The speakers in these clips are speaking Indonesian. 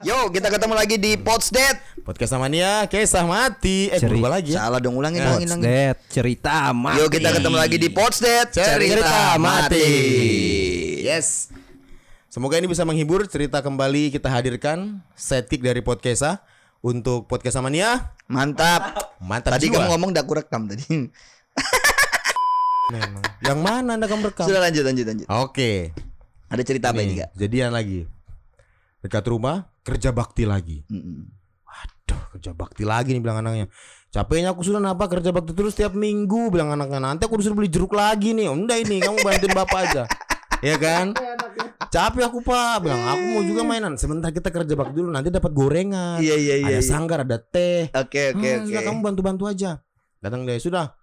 Yo, kita ketemu lagi di Potsdet. Podcast Mania, kisah mati. Eh, Ceri- berubah lagi ya. Salah dong, ulangin, ulangin, ulangin. Dead cerita mati. Yo, kita ketemu lagi di Potsdet. Cerita mati. Yes. Semoga ini bisa menghibur. Cerita kembali kita hadirkan setik dari Podcasa untuk Podcast Mania. Mantap. Mantap Tadi jiwa. kamu ngomong udah aku rekam tadi. Memang. Yang mana Anda kamu rekam? Sudah lanjut, lanjut, lanjut. Oke. Ada cerita apa ini, Kak? jadian lagi. Dekat rumah, kerja bakti lagi. Mm-mm. Waduh, kerja bakti lagi nih bilang anaknya. Capeknya aku sudah napa kerja bakti terus tiap minggu bilang anaknya. Nanti aku disuruh beli jeruk lagi nih. Udah ini kamu bantuin bapak aja. Ya kan? Capek aku pak bilang aku mau juga mainan. Sebentar kita kerja bakti dulu nanti dapat gorengan. Iya, iya, iya. ada iya. sanggar, ada teh. Oke, oke, Hmm, oke. sudah, kamu bantu-bantu aja. Datang deh sudah.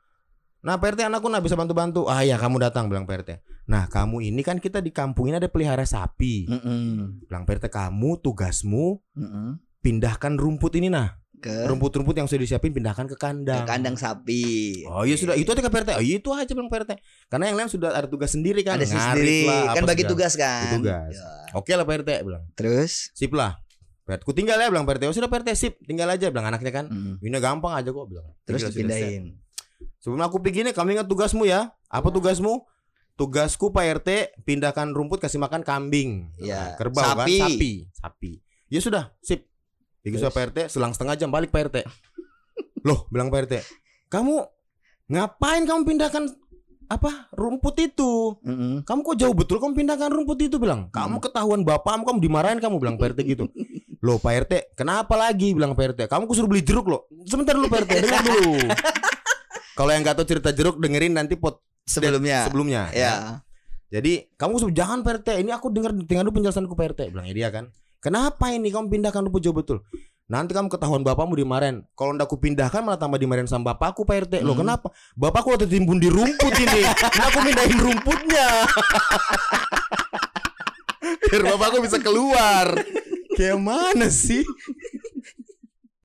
Nah PRT anakku nah bisa bantu-bantu. Ah ya kamu datang bilang PRT. Nah kamu ini kan kita di kampung ini ada pelihara sapi. Mm-mm. Bilang PRT kamu tugasmu Mm-mm. pindahkan rumput ini nah. Ke, Rumput-rumput yang sudah disiapin pindahkan ke ke kandang. kandang sapi. Oh iya sudah itu aja ke PRT. Oh iya itu aja bilang PRT. Karena yang lain sudah ada tugas sendiri kan. Ada sendiri. lah, Kan bagi segala. tugas kan. Tugas. Ya. Oke lah PRT bilang. Terus? Sip lah. PRT ku tinggal ya bilang PRT. Oh sudah PRT sip, tinggal aja bilang anaknya kan. Mm. Ini gampang aja kok bilang. Terus dipindahin. Sebelum aku pergi nih, kamu ingat tugasmu ya? Apa tugasmu? Tugasku Pak RT pindahkan rumput kasih makan kambing. Iya. Nah, Kerbau kan? Sapi. Sapi. Sapi. Ya sudah, sip. Pergi sama Terus? Pak RT, selang setengah jam balik Pak RT. Loh, bilang Pak RT, kamu ngapain kamu pindahkan apa rumput itu? Mm-mm. Kamu kok jauh betul kamu pindahkan rumput itu bilang. Kamu ketahuan bapakmu kamu dimarahin kamu bilang Pak RT gitu. Loh Pak RT, kenapa lagi bilang Pak RT? Kamu kusuruh beli jeruk loh. Sebentar dulu Pak RT, dengar dulu. Kalau yang gak tahu cerita jeruk dengerin nanti pot Sebelumnya. sebelumnya. Ya. Jadi kamu jangan Pak RT. Ini aku dengar dengar dulu penjelasanku Pak RT. Bilang dia kan. Kenapa ini kamu pindahkan rumput jauh betul? Nanti kamu ketahuan bapakmu dimarahin. Kalau ndak aku pindahkan malah tambah dimarahin sama bapakku Pak RT. Loh Hmm. kenapa? Bapakku udah tertimbun di rumput ini. Nah, aku pindahin rumputnya. Biar bapakku bisa keluar. Kayak mana sih?